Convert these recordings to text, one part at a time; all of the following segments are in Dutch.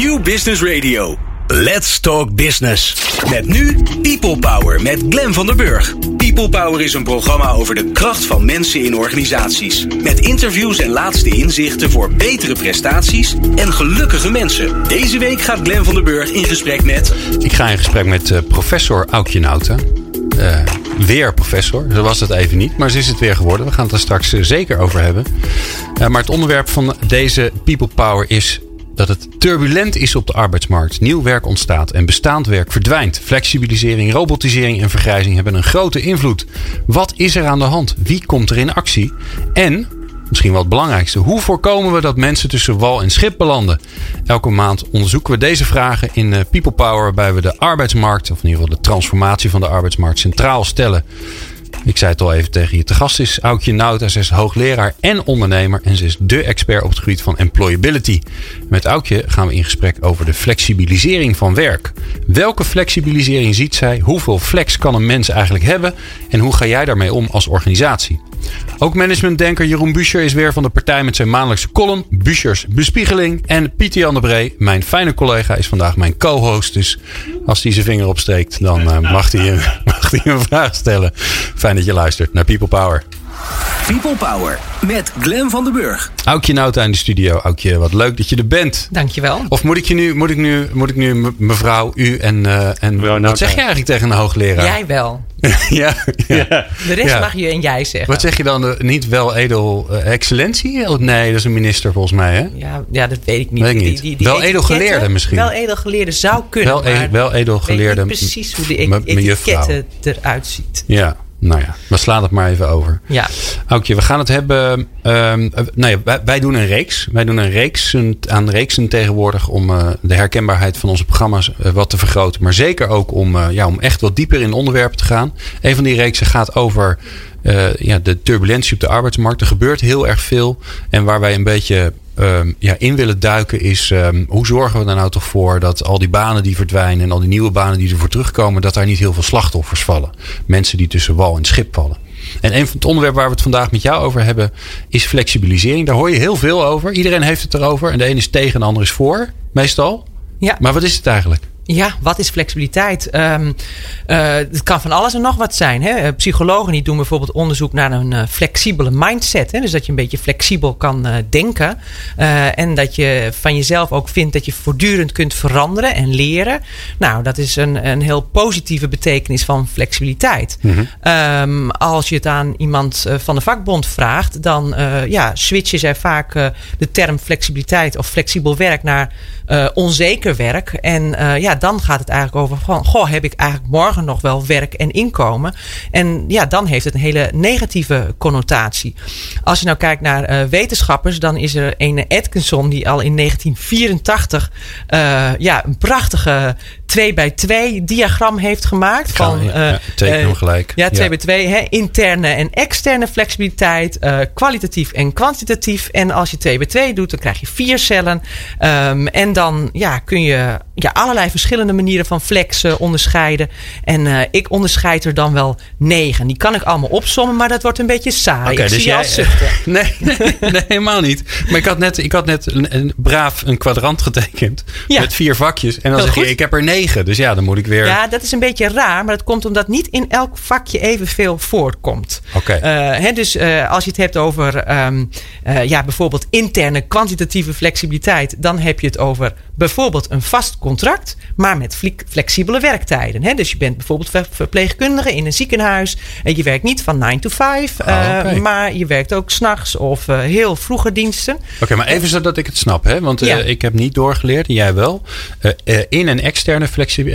New Business Radio. Let's Talk Business. Met nu People Power met Glen van der Burg. People Power is een programma over de kracht van mensen in organisaties. Met interviews en laatste inzichten voor betere prestaties en gelukkige mensen. Deze week gaat Glen van der Burg in gesprek met... Ik ga in gesprek met uh, professor Aukje Nouten. Uh, weer professor, zo was het even niet, maar ze is het weer geworden. We gaan het er straks uh, zeker over hebben. maar het onderwerp van deze People Power is dat het turbulent is op de arbeidsmarkt. Nieuw werk ontstaat en bestaand werk verdwijnt. Flexibilisering, robotisering en vergrijzing hebben een grote invloed. Wat is er aan de hand? Wie komt er in actie? En, misschien wel het belangrijkste, hoe voorkomen we dat mensen tussen wal en schip belanden? Elke maand onderzoeken we deze vragen in People Power, waarbij we de arbeidsmarkt, of in ieder geval de transformatie van de arbeidsmarkt, centraal stellen. Ik zei het al even tegen je. Te gast is Aukje Nauta. Ze is hoogleraar en ondernemer. En ze is dé expert op het gebied van employability. Met Aukje gaan we in gesprek over de flexibilisering van werk. Welke flexibilisering ziet zij? Hoeveel flex kan een mens eigenlijk hebben? En hoe ga jij daarmee om als organisatie? Ook managementdenker Jeroen Buescher is weer van de partij met zijn maandelijkse column Bueschers Bespiegeling. En Pieter Jan de Bree, mijn fijne collega, is vandaag mijn co-host. Dus als hij zijn vinger opsteekt, dan uh, mag, hij, mag hij een vraag stellen. Fijn dat je luistert naar People Power. People Power met Glen van den Burg. Aukje Nauta in de studio. Aukje, wat leuk dat je er bent. Dankjewel. Of moet ik je nu, moet ik nu, moet ik nu mevrouw, u en, uh, en wat zeg je eigenlijk tegen een hoogleraar? Jij wel. ja, ja, De rest ja. mag je en jij zeggen. Wat zeg je dan? Niet wel edel uh, excellentie? Oh, nee, dat is een minister volgens mij, hè? Ja, ja dat weet ik niet. Weet ik niet. Die, die, die wel edelgeleerde misschien. Wel edelgeleerde zou kunnen. Wel, e wel edelgeleerde. precies hoe de etiketten eruit ziet. Ja. Nou ja, we slaan het maar even over. Ja. Aukje, we gaan het hebben. Um, nou ja, wij, wij, doen een reeks. Wij doen een reeks aan reeksen tegenwoordig om uh, de herkenbaarheid van onze programma's uh, wat te vergroten. Maar zeker ook om, uh, ja, om echt wat dieper in onderwerpen te gaan. Een van die reeksen gaat over ja, de turbulentie op de arbeidsmarkt. Er gebeurt heel erg veel. En waar wij een beetje um, ja, in willen duiken is um, hoe zorgen we er nou toch voor dat al die banen die verdwijnen en al die nieuwe banen die ervoor terugkomen, dat daar niet heel veel slachtoffers vallen. Mensen die tussen wal en schip vallen. En een van het onderwerp waar we het vandaag met jou over hebben is flexibilisering. Daar hoor je heel veel over. Iedereen heeft het erover. En de ene is tegen en de ander is voor, meestal. Ja. Maar wat is het eigenlijk? Ja, wat is flexibiliteit? Um, uh, het kan van alles en nog wat zijn. Hè? Psychologen die doen bijvoorbeeld onderzoek naar een uh, flexibele mindset. Hè? Dus dat je een beetje flexibel kan uh, denken. en dat je van jezelf ook vindt dat je voortdurend kunt veranderen en leren. Nou, dat is een, een heel positieve betekenis van flexibiliteit. Mm -hmm. um, als je het aan iemand van de vakbond vraagt, dan ja, switchen zij vaak de term flexibiliteit of flexibel werk naar onzeker werk. En ja, dan gaat het eigenlijk over van, goh, heb ik eigenlijk morgen nog wel werk en inkomen? En ja, dan heeft het een hele negatieve connotatie. Als je nou kijkt naar uh, wetenschappers, dan is er een Atkinson die al in 1984 uh, ja, een prachtige 2 bij 2 diagram heeft gemaakt. Van, ja, ja, teken hem gelijk. Ja, 2 ja. bij 2. Hè, interne en externe flexibiliteit. Uh, kwalitatief en kwantitatief. En als je 2 bij 2 doet, dan krijg je vier cellen. Um, en dan ja, kun je ja, allerlei verschillende manieren van flexen onderscheiden. En uh, ik onderscheid er dan wel negen. Die kan ik allemaal opsommen, maar dat wordt een beetje saai. Okay, ik dus zie jij, al zuchten. Nee, nee, nee, helemaal niet. Maar ik had net, ik had net een, een braaf een kwadrant getekend. Ja. Met vier vakjes. En dan Heel zeg je, ik heb er negen. Dus ja, dan moet ik weer... Ja, dat is een beetje raar, maar dat komt omdat niet in elk vakje evenveel voorkomt. Oké. Uh, hè, dus uh, als je het hebt over um, uh, ja, bijvoorbeeld interne kwantitatieve flexibiliteit, dan heb je het over bijvoorbeeld een vast contract, maar met flexibele werktijden. Hè? Dus je bent bijvoorbeeld ver verpleegkundige in een ziekenhuis en je werkt niet van 9 to 5, Ah, maar je werkt ook s'nachts of heel vroege diensten. Oké, okay, maar even zodat ik het snap, hè? want Ja. ik heb niet doorgeleerd, en jij wel. in- en externe flexi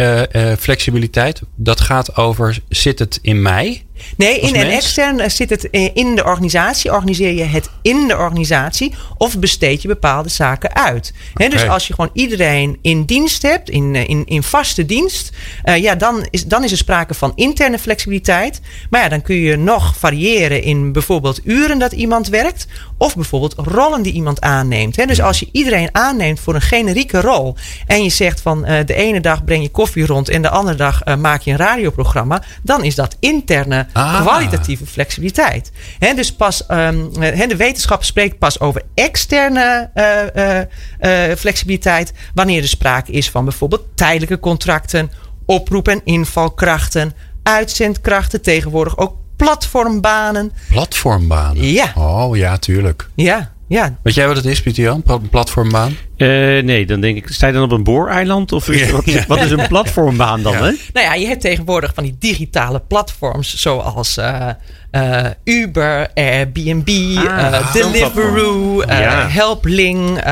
flexibiliteit, dat gaat over, zit het in mij? Nee, in en extern zit het in de organisatie. Organiseer je het in de organisatie of besteed je bepaalde zaken uit. He, dus als je gewoon iedereen in dienst hebt, in, eh, in, in vaste dienst, uh, ja, dan, is, dan is er sprake van interne flexibiliteit. Maar ja, dan kun je nog variëren in bijvoorbeeld uren dat iemand werkt, of bijvoorbeeld rollen die iemand aanneemt. He, dus als je iedereen aanneemt voor een generieke rol en je zegt van uh, de ene dag breng je koffie rond en de andere dag uh, maak je een radioprogramma, dan is dat interne Ah. kwalitatieve flexibiliteit. Dus pas, um, de wetenschap spreekt pas over externe uh, uh, flexibiliteit wanneer er sprake is van bijvoorbeeld tijdelijke contracten, oproep- en invalkrachten, uitzendkrachten, tegenwoordig ook platformbanen. Platformbanen? Ja. Oh ja, tuurlijk. Ja, ja. Weet jij wat het is, Pieter Jan? Een platformbaan? Uh, nee, dan denk ik, sta je dan op een booreiland? Of is, wat, ja. wat, is een platformbaan dan? Ja. Hè? Nou ja, je hebt tegenwoordig van die digitale platforms zoals uh, uh, Uber, Airbnb, Ah, Deliveroo, Ja. Helpling,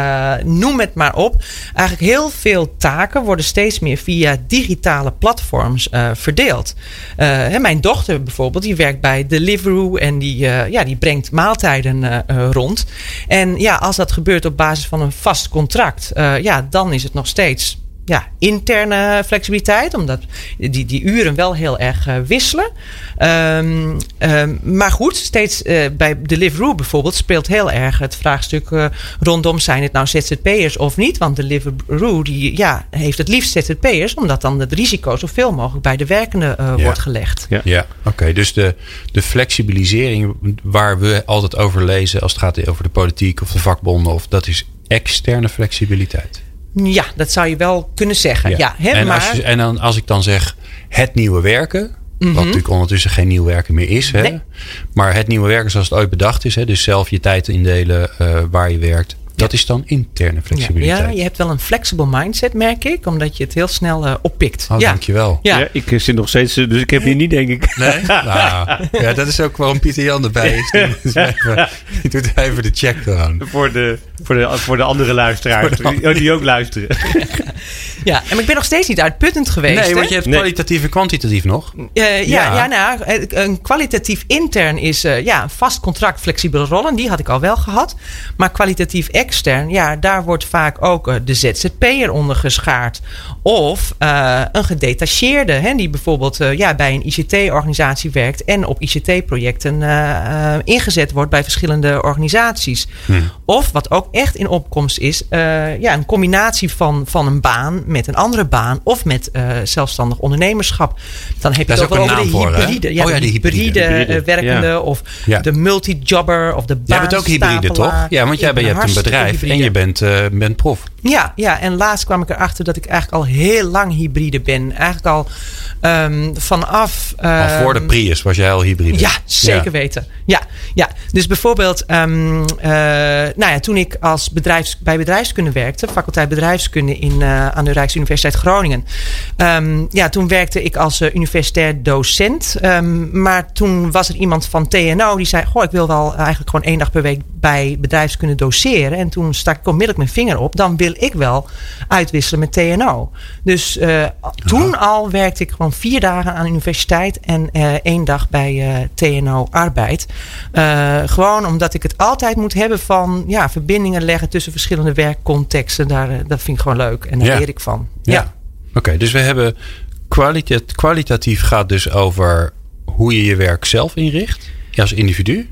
noem het maar op. Eigenlijk heel veel taken worden steeds meer via digitale platforms verdeeld. Hè, mijn dochter bijvoorbeeld, die werkt bij Deliveroo en die, ja, die brengt maaltijden rond. En ja, als dat gebeurt op basis van een vast contract, uh, ja, dan is het nog steeds ja, interne flexibiliteit, omdat die, die uren wel heel erg uh, wisselen. Um, um, maar goed, steeds uh, bij Deliveroo bijvoorbeeld speelt heel erg het vraagstuk uh, rondom zijn het nou ZZP'ers of niet. Want Deliveroo die, ja, heeft het liefst ZZP'ers, omdat dan het risico zoveel mogelijk bij de werkende ja. wordt gelegd. Ja, ja. oké. Okay, dus de, de flexibilisering waar we altijd over lezen als het gaat over de politiek of de vakbonden, of dat is externe flexibiliteit. Ja, dat zou je wel kunnen zeggen. Ja. ja hè, en, maar... als je, en dan, als ik dan zeg het nieuwe werken. Mm Mhm. -hmm. Wat natuurlijk ondertussen geen nieuw werken meer is. Hè? Nee. Maar het nieuwe werken zoals het ooit bedacht is. Hè? Dus zelf je tijd indelen uh, waar je werkt. Dat is dan interne flexibiliteit. Ja, je hebt wel een flexible mindset, merk ik. Omdat je het heel snel uh, oppikt. Oh, ja. dankjewel. Ja. ja, ik zit nog steeds, dus ik heb hier niet, denk ik. Nee? nou, ja, dat is ook waarom Pieter Jan erbij is. Die, even, die doet even de check gewoon. Voor de, voor de, voor de andere luisteraars, de andere. die ook luisteren. Ja, en ik ben nog steeds niet uitputtend geweest. Nee, want je hebt kwalitatief en kwantitatief nog. Uh, ja, ja. ja nou, een kwalitatief intern is uh, ja, een vast contract, flexibele rollen. Die had ik al wel gehad. Maar kwalitatief extern, ja, daar wordt vaak ook uh, de ZZP'er onder geschaard. Of uh, een gedetacheerde, hè, die bijvoorbeeld ja, bij een ICT-organisatie werkt en op ICT-projecten uh, ingezet wordt bij verschillende organisaties. Hmm. Of wat ook echt in opkomst is, ja, een combinatie van, van een baan met een andere baan of met zelfstandig ondernemerschap. Dan heb je ook wel over de voor, hybride, ja, oh, ja, de hybride, hybride werkende ja. of ja. de multijobber of de Jij bent ook hybride, toch? Ja, want jij ben, je hebt een bedrijf hybride. en je bent, uh, bent prof. Ja, ja, en laatst kwam ik erachter dat ik eigenlijk al heel lang hybride ben. Eigenlijk al um, vanaf. Um, al voor de Prius was jij al hybride. Ja, zeker ja. weten. Ja, ja. dus bijvoorbeeld, um, uh, nou ja, toen ik als bedrijfs, bij bedrijfskunde werkte, faculteit bedrijfskunde in, uh, aan de Rijksuniversiteit Groningen. ja, toen werkte ik als uh, universitair docent. maar toen was er iemand van TNO die zei: Goh, ik wil wel eigenlijk gewoon één dag per week bij bedrijfskunde doseren. En toen stak ik onmiddellijk mijn vinger op. Dan wil ik wel uitwisselen met TNO. Dus uh, toen al werkte ik gewoon vier dagen aan de universiteit en één dag bij TNO Arbeid. gewoon omdat ik het altijd moet hebben van ja, verbindingen leggen tussen verschillende werkcontexten. Daar, dat vind ik gewoon leuk en daar ja. leer ik van. Ja. ja. Oké, okay, dus we hebben kwalitat, kwalitatief gaat dus over hoe je je werk zelf inricht. Ja, als individu.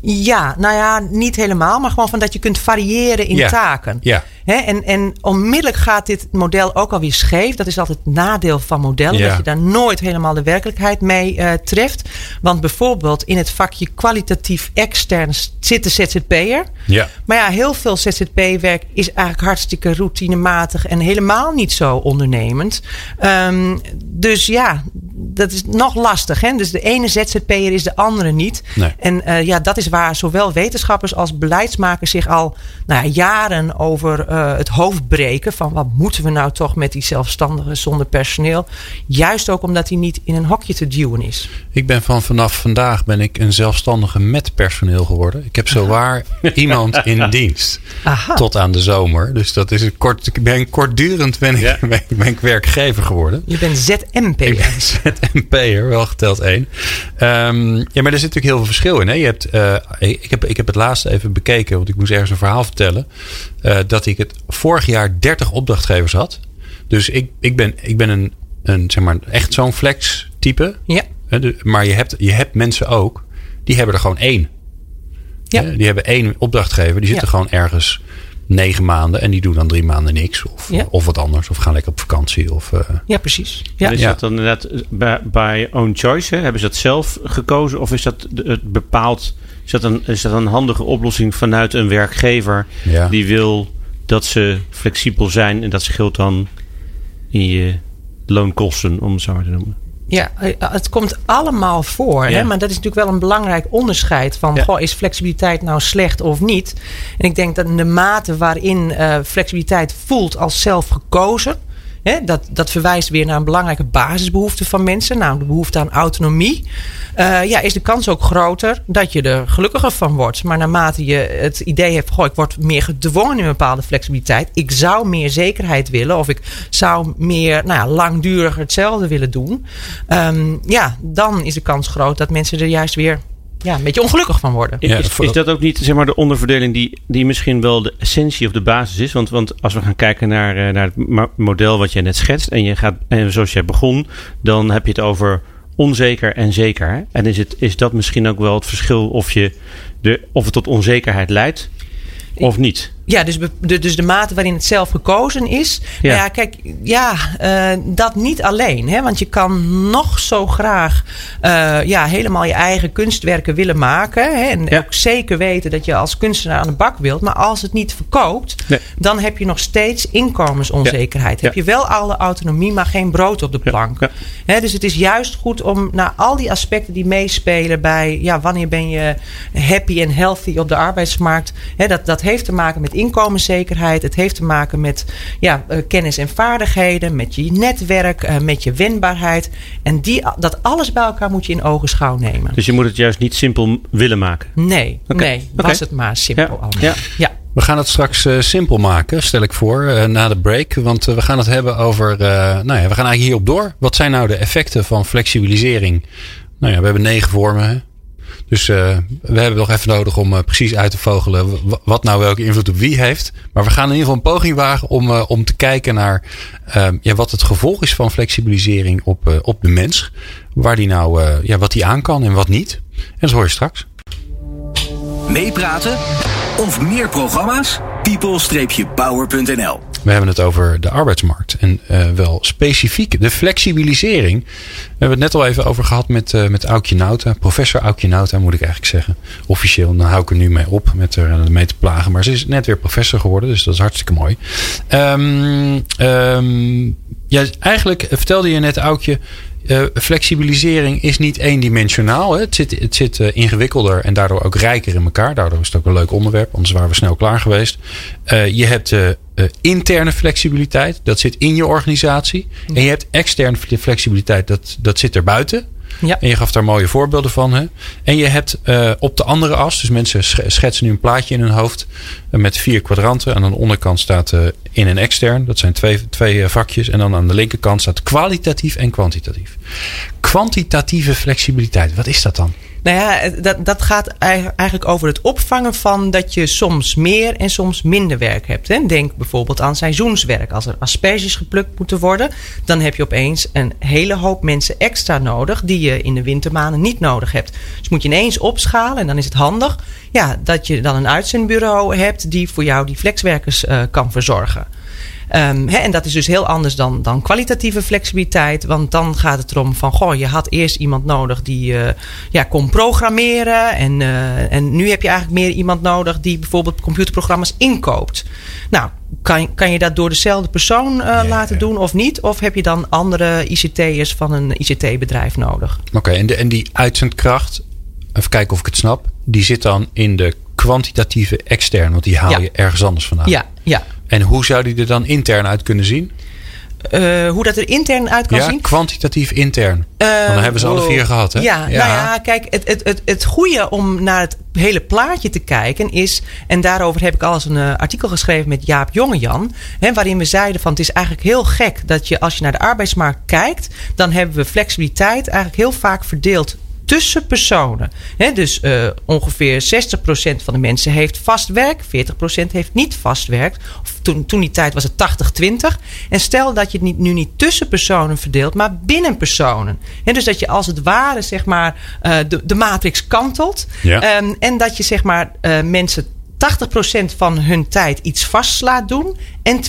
Ja, nou ja, niet helemaal, maar gewoon van dat je kunt variëren in ja. taken. Ja. He, en, en onmiddellijk gaat dit model ook alweer scheef. Dat is altijd het nadeel van modellen. Ja. Dat je daar nooit helemaal de werkelijkheid mee uh, treft. Want bijvoorbeeld in het vakje kwalitatief extern zit de ZZP'er. Ja. Maar ja, heel veel ZZP-werk is eigenlijk hartstikke routinematig en helemaal niet zo ondernemend. Um, dus ja, dat is nog lastig. Hè? Dus de ene ZZP'er is de andere niet. Nee. En uh, ja, dat is waar zowel wetenschappers als beleidsmakers zich al nou ja, jaren over uh, het hoofd breken. Van wat moeten we nou toch met die zelfstandigen zonder personeel? Juist ook omdat hij niet in een hokje te duwen is. Ik ben van vanaf vandaag ben ik een zelfstandige met personeel geworden. Ik heb zowaar iemand in dienst. Aha. Tot aan de zomer. Dus dat is een kort. Ik ben kortdurend ben ik, ja. ben, ben ik werkgever geworden. Je bent ZMP'er. Ik ben ZMP'er, wel geteld één. Um, ja, maar er zit natuurlijk heel veel verschil in. Hè? Je hebt, uh, ik, heb, ik heb het laatste even bekeken, want ik moest ergens een verhaal vertellen. Uh, dat ik het vorig jaar 30 opdrachtgevers had. Dus ik, ik ben, ik ben een, een zeg maar, echt zo'n flex type. Ja. Maar je hebt, je hebt mensen ook, die hebben er gewoon één. Ja. die hebben één opdrachtgever, die zitten ja. gewoon ergens negen maanden en die doen dan drie maanden niks. Of, Ja. of wat anders. Of gaan lekker op vakantie. Of, eh, Ja, precies. Ja. Ja. Is Ja. dat dan inderdaad eh, bij, bij Own Choice? Hè? Hebben ze dat zelf gekozen? Of is dat het bepaald... Is dat, een, is dat een handige oplossing vanuit een werkgever ja. die wil dat ze flexibel zijn en dat scheelt dan in je loonkosten, om het zo maar te noemen? Ja, eh, het komt allemaal voor. Ja. Hè? Maar dat is natuurlijk wel een belangrijk onderscheid van Ja. goh, is flexibiliteit nou slecht of niet? En ik denk dat de mate waarin eh, flexibiliteit voelt als zelf gekozen. Dat, dat verwijst weer naar een belangrijke basisbehoefte van mensen, namelijk de behoefte aan autonomie. Eh, ja, is de kans ook groter dat je er gelukkiger van wordt. Maar naarmate je het idee hebt, goh, ik word meer gedwongen in een bepaalde flexibiliteit. Ik zou meer zekerheid willen of ik zou meer nou ja, langduriger hetzelfde willen doen. Ehm, ja, dan is de kans groot dat mensen er juist weer ja, een beetje ongelukkig van worden. Ja, is, dat ook niet zeg maar, de onderverdeling die, die misschien wel de essentie of de basis is? Want, want als we gaan kijken naar, eh, naar het model wat jij net schetst en, je gaat, en zoals jij begon, dan heb je het over onzeker en zeker. hè? En is, het, is dat misschien ook wel het verschil of, je de, of het tot onzekerheid leidt of niet? Ja, dus, de, dus de mate waarin het zelf gekozen is. Ja. Kijk, ja, eh, dat niet alleen. Hè? Want je kan nog zo graag eh, ja, helemaal je eigen kunstwerken willen maken. Hè? En Ja. ook zeker weten dat je als kunstenaar aan de bak wilt. Maar als het niet verkoopt, Nee. dan heb je nog steeds inkomensonzekerheid. Ja. Heb je wel alle autonomie, maar geen brood op de plank. Hè, dus het is juist goed om naar al die aspecten die meespelen bij ja, wanneer ben je happy en healthy op de arbeidsmarkt. Hè, dat, dat heeft te maken met inkomenszekerheid. Het heeft te maken met ja, eh, kennis en vaardigheden, met je netwerk, eh, met je wendbaarheid. En die, dat alles bij elkaar moet je in ogenschouw nemen. Dus je moet het juist niet simpel willen maken. Nee, nee, was het maar simpel Ja. allemaal. Ja. ja. We gaan het straks eh, simpel maken, stel ik voor, eh, na de break. Want we gaan het hebben over. eh, nou ja, we gaan eigenlijk hierop door. Wat zijn nou de effecten van flexibilisering? Nou ja, we hebben negen vormen. Dus eh, we hebben nog even nodig om eh, precies uit te vogelen wat nou welke invloed op wie heeft. Maar we gaan in ieder geval een poging wagen om, eh, om te kijken naar eh, ja, wat het gevolg is van flexibilisering op, op de mens. Waar die nou, ja, wat die aan kan en wat niet. En dat hoor je straks. Meepraten of meer programma's? people-power.nl We hebben het over de arbeidsmarkt. En eh, wel specifiek de flexibilisering. We hebben het net al even over gehad met, eh met Aukje Nauta. Professor Aukje Nauta moet ik eigenlijk zeggen. Officieel, dan hou ik er nu mee op met er mee te plagen. Maar ze is net weer professor geworden, dus dat is hartstikke mooi. Ehm, ehm, ja, eigenlijk vertelde je net Aukje... eh, flexibilisering is niet eendimensionaal. Hè? Het zit, het zit eh, ingewikkelder en daardoor ook rijker in elkaar. Daardoor is het ook een leuk onderwerp, anders waren we snel klaar geweest. Eh, je hebt interne flexibiliteit, dat zit in je organisatie. En je hebt externe flexibiliteit, dat, dat zit erbuiten. Ja. En je gaf daar mooie voorbeelden van. Hè? En je hebt eh, op de andere as, dus mensen sch- schetsen nu een plaatje in hun hoofd eh, met vier kwadranten. En aan de onderkant staat eh, in en extern. Dat zijn twee, twee vakjes. En dan aan de linkerkant staat kwalitatief en kwantitatief. Kwantitatieve flexibiliteit, wat is dat dan? Nou ja, dat, dat gaat ei- eigenlijk over het opvangen van dat je soms meer en soms minder werk hebt. Denk bijvoorbeeld aan seizoenswerk. Als er asperges geplukt moeten worden, dan heb je opeens een hele hoop mensen extra nodig die je in de wintermaanden niet nodig hebt. Dus moet je ineens opschalen en dan is het handig ja, dat je dan een uitzendbureau hebt die voor jou die flexwerkers eh, kan verzorgen. Ehm, en dat is dus heel anders dan, dan kwalitatieve flexibiliteit. Want dan gaat het erom van, goh, je had eerst iemand nodig die eh, ja, kon programmeren. En, eh, en nu heb je eigenlijk meer iemand nodig die bijvoorbeeld computerprogramma's inkoopt. Nou, kan, kan je dat door dezelfde persoon eh, laten doen of niet? Of heb je dan andere ICT'ers van een ICT-bedrijf nodig? Oké, en, de, en die uitzendkracht, even kijken of ik het snap, die zit dan in de kwantitatieve extern, want die haal Ja. je ergens anders vandaan. Ja, ja. En hoe zou die er dan intern uit kunnen zien? Eh, hoe dat er intern uit kan ja, zien? kwantitatief intern. Eh, Want dan hebben ze alle wow. vier gehad, hè? Ja, nou ja, kijk, het, het, het, het goede om naar het hele plaatje te kijken is... en daarover heb ik al eens een eh, artikel geschreven met Jaap Jongejan... Hè, waarin we zeiden van het is eigenlijk heel gek... dat je als je naar de arbeidsmarkt kijkt... dan hebben we flexibiliteit eigenlijk heel vaak verdeeld tussen personen. Dus eh, ongeveer 60% van de mensen heeft vast werk, 40% heeft niet vast werk. Of toen, toen die tijd was het 80-20. En stel dat je het niet, nu niet tussen personen verdeelt, maar binnen personen. Dus dat je als het ware zeg maar, eh, de, de matrix kantelt. Ja. Ehm, en dat je zeg maar, eh, mensen 80% van hun tijd iets vast laat doen en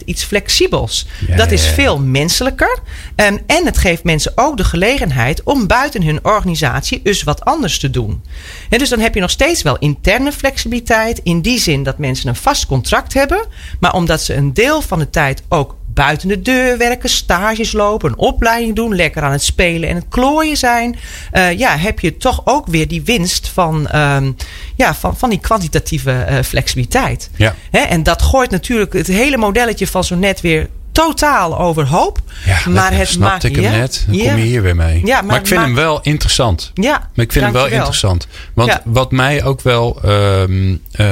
20% iets flexibels. Dat is veel menselijker. Um, en het geeft mensen ook de gelegenheid om buiten hun organisatie eens wat anders te doen. En dus dan heb je nog steeds wel interne flexibiliteit. In die zin dat mensen een vast contract hebben. Maar omdat ze een deel van de tijd ook buiten de deur werken, stages lopen, een opleiding doen, lekker aan het spelen en het klooien zijn. Uh, ja, heb je toch ook weer die winst van, um, ja, van, van die kwantitatieve uh, flexibiliteit. Ja. Hè, en dat gooit natuurlijk het hele modelletje van zo net weer totaal overhoop. Ja, maar het snapte maakt ik hem ja, net. Dan ja. kom je hier weer mee. Ja, maar, maar ik vind hem wel interessant. Ja, Maar ik vind hem wel interessant. Want wat mij ook wel ehm, eh,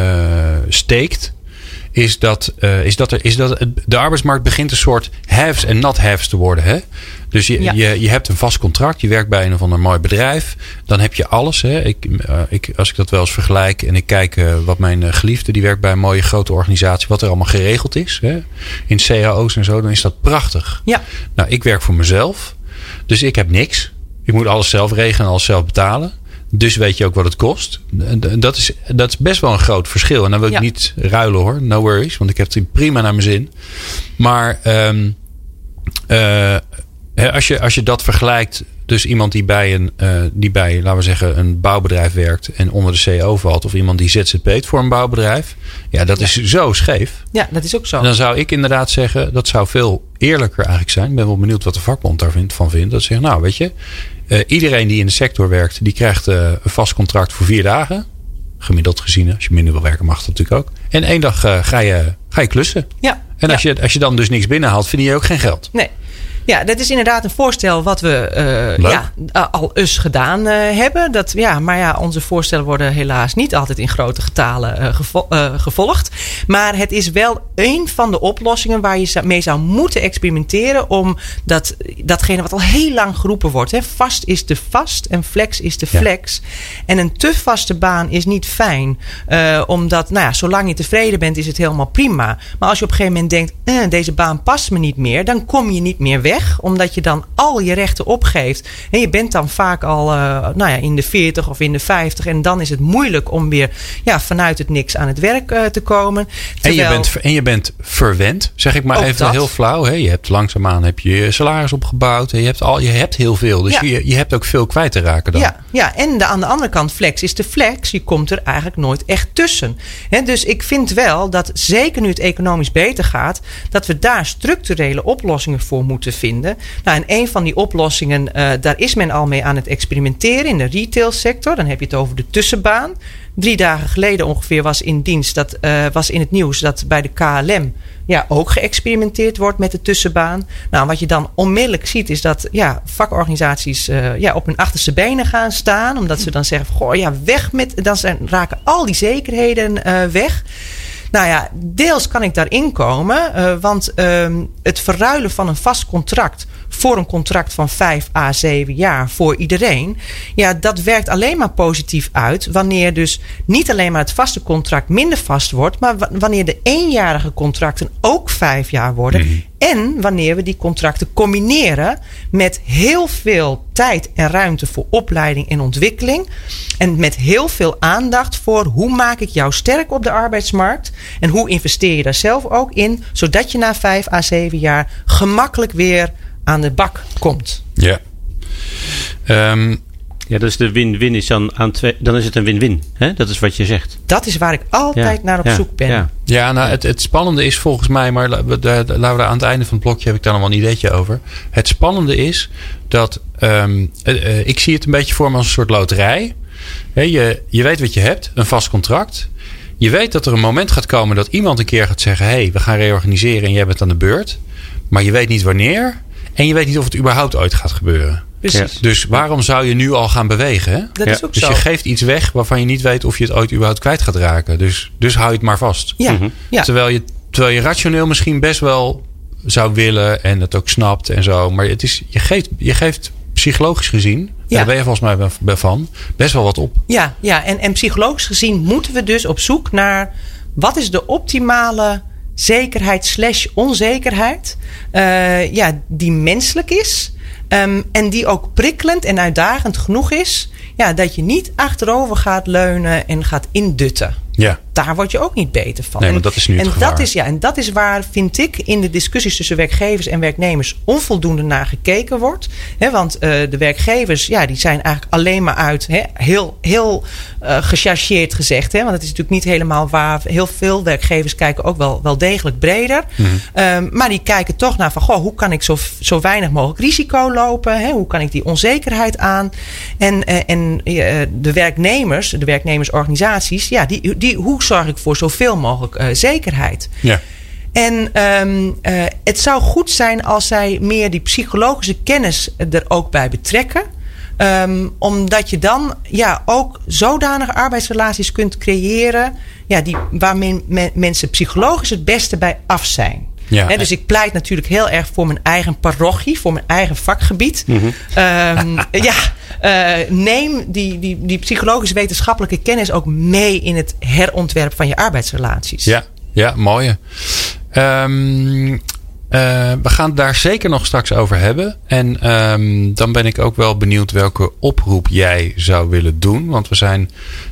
steekt. Is dat, eh, is dat, er, is dat het- de arbeidsmarkt begint een soort haves en not haves te worden. Hè? Dus je, Ja. je, je hebt een vast contract. Je werkt bij een of ander mooi bedrijf. Dan heb je alles. Hè? Ik, eh, ik, als ik dat wel eens vergelijk. En ik kijk eh, wat mijn eh, geliefde. Die werkt bij een mooie grote organisatie. Wat er allemaal geregeld is. Hè? In cao's en zo. Dan is dat prachtig. Ja, Nou, ik werk voor mezelf. Dus ik heb niks. Ik moet alles zelf regelen en alles zelf betalen. Dus weet je ook wat het kost. En Dat is, dat is best wel een groot verschil. En dan wil ik Ja. niet ruilen hoor. No worries. Want ik heb het prima naar mijn zin. Maar ehm, eh, als, je, als je dat vergelijkt. Dus iemand die bij een, eh, die bij, laten we zeggen, een bouwbedrijf werkt. En onder de CO valt. Of iemand die ZZP't voor een bouwbedrijf. Ja, dat is zo scheef. ja, dat is ook zo. En dan zou ik inderdaad zeggen, dat zou veel eerlijker eigenlijk zijn. Ik ben wel benieuwd wat de vakbond daarvan vindt. Dat ze zeggen, nou weet je, eh, iedereen die in de sector werkt, die krijgt eh, een vast contract voor vier dagen. Gemiddeld gezien, als je minder wil werken, mag dat natuurlijk ook. En één dag eh, ga, je, ga je klussen. Ja, En als, ja. je, als je dan dus niks binnenhaalt, verdien je ook geen geld. Nee. Ja, dat is inderdaad een voorstel wat we eh, Leuk. ja, a- al eens gedaan eh, hebben. Dat, ja, maar ja, onze voorstellen worden helaas niet altijd in grote getalen eh, gevo- eh, gevolgd. Maar het is wel een van de oplossingen waar je mee zou moeten experimenteren. Om dat, datgene wat al heel lang geroepen wordt. Hè. Vast is de vast en flex is de Ja. flex. En een te vaste baan is niet fijn. Eh, omdat, nou ja, zolang je tevreden bent, is het helemaal prima. Maar als je op een gegeven moment denkt, eh, deze baan past me niet meer, dan kom je niet meer weg. Omdat je dan al je rechten opgeeft. En je bent dan vaak al eh, nou ja, in de 40 of in de 50. En dan is het moeilijk om weer ja, vanuit het niks aan het werk eh, te komen. En, je bent, en je bent verwend, zeg ik maar Ook even dat. heel flauw. Hè? Je hebt langzaamaan heb je, je salaris opgebouwd. Je, hebt al, je hebt heel veel. Dus Ja. je, je hebt ook veel kwijt te raken dan. Ja, ja, en de, aan de andere kant, flex is de flex. Je komt er eigenlijk nooit echt tussen. Hè, dus ik vind wel dat, zeker nu het economisch beter gaat, dat we daar structurele oplossingen voor moeten vinden. Nou, en een van die oplossingen, eh, daar is men al mee aan het experimenteren in de retailsector. Dan heb je het over de tussenbaan. Drie dagen geleden ongeveer was in dienst, dat eh, was in het nieuws dat bij de KLM ja, ook geëxperimenteerd wordt met de tussenbaan. Nou, wat je dan onmiddellijk ziet is dat ja, vakorganisaties eh, ja, op hun achterste benen gaan staan. Omdat ze dan zeggen, goh, ja, weg met... Dan zijn, raken al die zekerheden weg. Nou ja, deels kan ik daarin komen. eh, want ehm, het verruilen van een vast contract voor een contract van 5 à 7 jaar voor iedereen. Ja, dat werkt alleen maar positief uit. Wanneer dus niet alleen maar het vaste contract minder vast wordt. Maar wa- wanneer de eenjarige contracten ook 5 jaar worden. En wanneer we die contracten combineren met heel veel tijd en ruimte voor opleiding en ontwikkeling. En met heel veel aandacht voor hoe maak ik jou sterk op de arbeidsmarkt. En hoe investeer je daar zelf ook in. Zodat je na 5 à 7 jaar gemakkelijk weer aan de bak komt. Ja. Ehm, Ja, dus de win-win is dan aan twee. Dan is het een win-win. hè? Dat is wat je zegt. Dat is waar ik altijd naar op Ja, zoek ben. Ja. Ja, nou, het, het spannende is volgens mij, maar la- we- daar- daar- laten we daar aan het einde van het blokje heb ik daar nog wel een ideetje over. Het spannende is dat ehm, eh, eh, ik zie het een beetje voor me als een soort loterij. Hè, je, je weet wat je hebt, een vast contract. Je weet dat er een moment gaat komen dat iemand een keer gaat zeggen: hé, hey, we gaan reorganiseren en jij bent aan de beurt. Maar je weet niet wanneer en je weet niet of het überhaupt ooit gaat gebeuren. Precies. Dus waarom zou je nu al gaan bewegen? Hè? Dat Ja. is ook Dus zo. je geeft iets weg waarvan je niet weet of je het ooit überhaupt kwijt gaat raken. Dus, dus hou je het maar vast. Ja, Mhm. ja. Terwijl, je, terwijl je rationeel misschien best wel zou willen en het ook snapt en zo. Maar het is, je, geeft, je geeft psychologisch gezien, en Ja. daar ben je volgens mij wel- wel van, best wel wat op. Ja, ja. En, en psychologisch gezien moeten we dus op zoek naar wat is de optimale zekerheid slash onzekerheid eh, ja, die menselijk is. Ehm, en die ook prikkelend en uitdagend genoeg is. Ja, dat je niet achterover gaat leunen en gaat indutten. Ja, daar word je ook niet beter van. Nee, maar dat is nu het en dat is, ja, en dat is waar, vind ik, in de discussies tussen werkgevers en werknemers onvoldoende naar gekeken wordt. He, want uh, de werkgevers, ja, die zijn eigenlijk alleen maar uit, he, heel, heel uh, gechargeerd gezegd. He, want het is natuurlijk niet helemaal waar. Heel veel werkgevers kijken ook wel, wel degelijk breder. Mm -hmm. um, maar die kijken toch naar van, goh, hoe kan ik zo, zo weinig mogelijk risico lopen? Hoe kan ik die onzekerheid aan? En, uh, en de werknemers, de werknemersorganisaties, ja, die, die, hoe zorg ik voor zoveel mogelijk uh, zekerheid? Ja. En um, uh, het zou goed zijn als zij meer die psychologische kennis er ook bij betrekken. Um, omdat je dan ja, ook zodanige arbeidsrelaties kunt creëren ja, die, waar men, men, mensen psychologisch het beste bij af zijn. Ja. He, dus ik pleit natuurlijk heel erg voor mijn eigen parochie, voor mijn eigen vakgebied. Mm -hmm. um, ja, uh, neem die, die, die psychologische wetenschappelijke kennis ook mee in het herontwerp van je arbeidsrelaties. Ja, ja mooie. Um, uh, we gaan het daar zeker nog straks over hebben. En um, dan ben ik ook wel benieuwd welke oproep jij zou willen doen. Want we zijn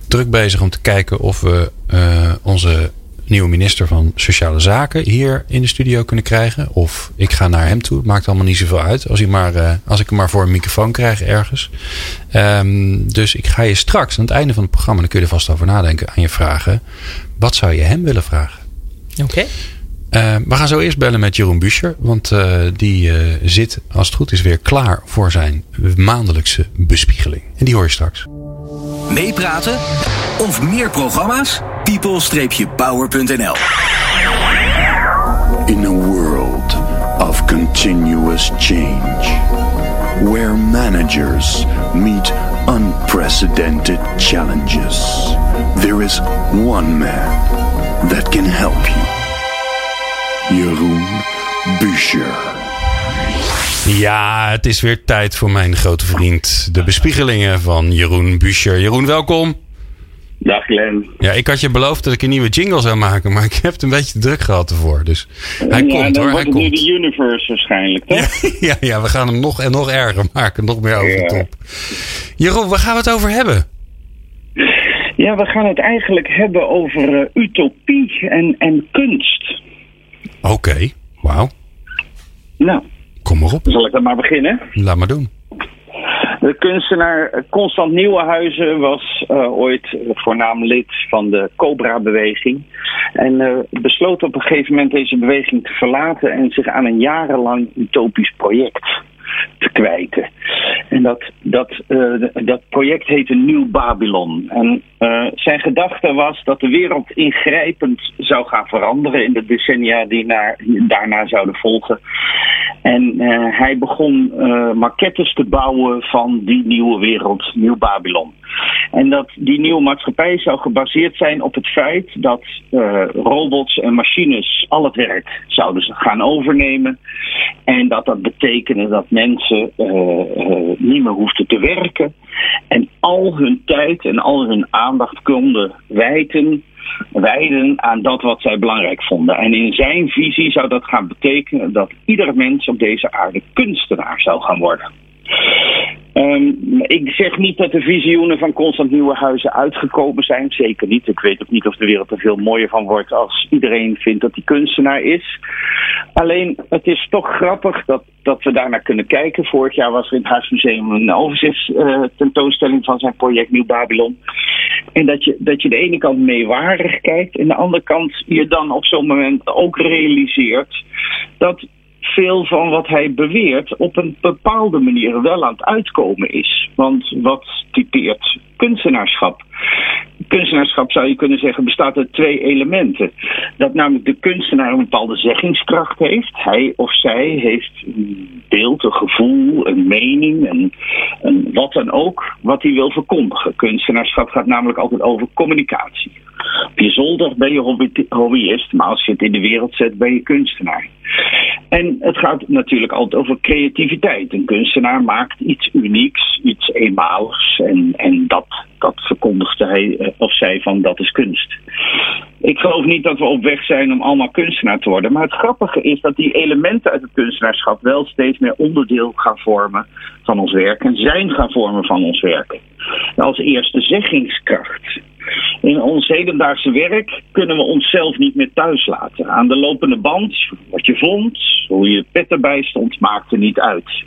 druk bezig om te kijken of we uh, onze nieuwe minister van Sociale Zaken hier in de studio kunnen krijgen. Of ik ga naar hem toe. Het maakt allemaal niet zoveel uit. Als, hij maar, uh, als ik hem maar voor een microfoon krijg ergens. Um, dus ik ga je straks aan het einde van het programma, dan kun je er vast over nadenken, aan je vragen. Wat zou je hem willen vragen? Oké. Okay. Uh, we gaan zo eerst bellen met Jeroen Buscher. Want uh, die uh, zit, als het goed is, weer klaar voor zijn maandelijkse bespiegeling. En die hoor je straks. Meepraten of meer programma's? people-power.nl In a world of continuous change, where managers meet unprecedented challenges, there is one man that can help you. Jeroen Buescher. Ja, het is weer tijd voor mijn grote vriend. De bespiegelingen van Jeroen Buescher. Jeroen, welkom. Dag Glenn. Ja, ik had je beloofd dat ik een nieuwe jingle zou maken, maar ik heb het een beetje druk gehad ervoor. Dus hij ja, komt hoor, hij komt. nu de universe waarschijnlijk, toch? Ja, ja, ja, we gaan hem nog en nog erger maken, nog meer over de top. Jeroen, waar gaan we het over hebben? Ja, we gaan het eigenlijk hebben over eh, utopie en, en kunst. Oké, wauw. Nou, Kom maar op, zal ik dan maar beginnen? laat maar doen. De kunstenaar Constant Nieuwenhuizen was uh, ooit voornaam lid van de Cobra-beweging. En uh, besloot op een gegeven moment deze beweging te verlaten en zich aan een jarenlang utopisch project te kwijten. En dat, dat, uh, dat project heette Nieuw Babylon. En uh, zijn gedachte was dat de wereld ingrijpend zou gaan veranderen in de decennia die naar, daarna zouden volgen. En uh, hij begon maquettes te bouwen van die nieuwe wereld, Nieuw Babylon. En dat die nieuwe maatschappij zou gebaseerd zijn op het feit dat robots en machines al het werk zouden gaan overnemen. En dat dat betekende dat mensen niet meer hoefden te werken. En al hun tijd en al hun aandacht konden wijten, wijden aan dat wat zij belangrijk vonden. En in zijn visie zou dat gaan betekenen dat ieder mens op deze aarde kunstenaar zou gaan worden. Um, ik zeg niet dat de visioenen van Constant Nieuwenhuizen uitgekomen zijn. Zeker niet. Ik weet ook niet of de wereld er veel mooier van wordt als iedereen vindt dat hij kunstenaar is. Alleen, het is toch grappig dat, dat we daarnaar kunnen kijken. Vorig jaar was er in het Huismuseum een overzichtstentoonstelling uh, van zijn project Nieuw Babylon. En dat je, dat je de ene kant meewarig kijkt en de andere kant je dan op zo'n moment ook realiseert dat veel van wat hij beweert op een bepaalde manier wel aan het uitkomen is. Want wat typeert kunstenaarschap? Kunstenaarschap zou je kunnen zeggen bestaat uit twee elementen. Dat namelijk de kunstenaar een bepaalde zeggingskracht heeft. Hij of zij heeft een beeld, een gevoel, een mening, een, wat dan ook, wat hij wil verkondigen. Kunstenaarschap gaat namelijk altijd over communicatie. Op je zolder ben je hobby hobbyist, maar als je het in de wereld zet, ben je kunstenaar. En het gaat natuurlijk altijd over creativiteit. Een kunstenaar maakt iets unieks, iets eenmaligs. En, en dat, dat verkondigt hij of zij van dat is kunst. Ik geloof niet dat we op weg zijn om allemaal kunstenaar te worden. Maar het grappige is dat die elementen uit het kunstenaarschap wel steeds meer onderdeel gaan vormen van ons werk. En zijn gaan vormen van ons werk. Als eerste zeggingskracht. In ons hedendaagse werk kunnen we onszelf niet meer thuis laten. Aan de lopende band, wat je vond, hoe je pet erbij stond, maakte niet uit.